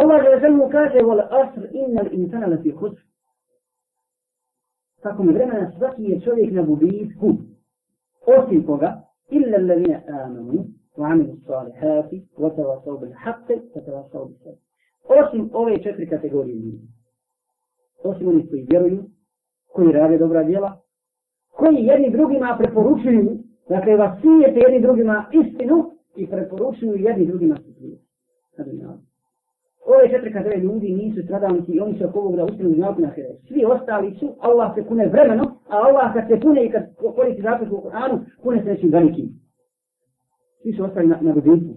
Allah je zemu kaže, vol asr innal insana lafi husr. Tako mi vremena svaki je čovjek na gubitku. Osim koga, illa alladhina amanu, wa amilu salihati, wa tawasaw bil haqqi, wa tawasaw bil sabr. Osim ove četiri kategorije ljudi. Osim onih koji vjeruju, koji rade dobra djela, koji jedni drugima preporučuju, dakle vas sijete jedni drugima istinu i preporučuju jedni drugima svijet. Ove četiri kategorije ljudi nisu stradalnici i oni su oko ovog da uspiju na na hrve. Svi ostali su, Allah se kune vremeno, a Allah kad se kune i kad koristi zapisku u Koranu, kune se nečim velikim. Svi su ostali na, na dobitku.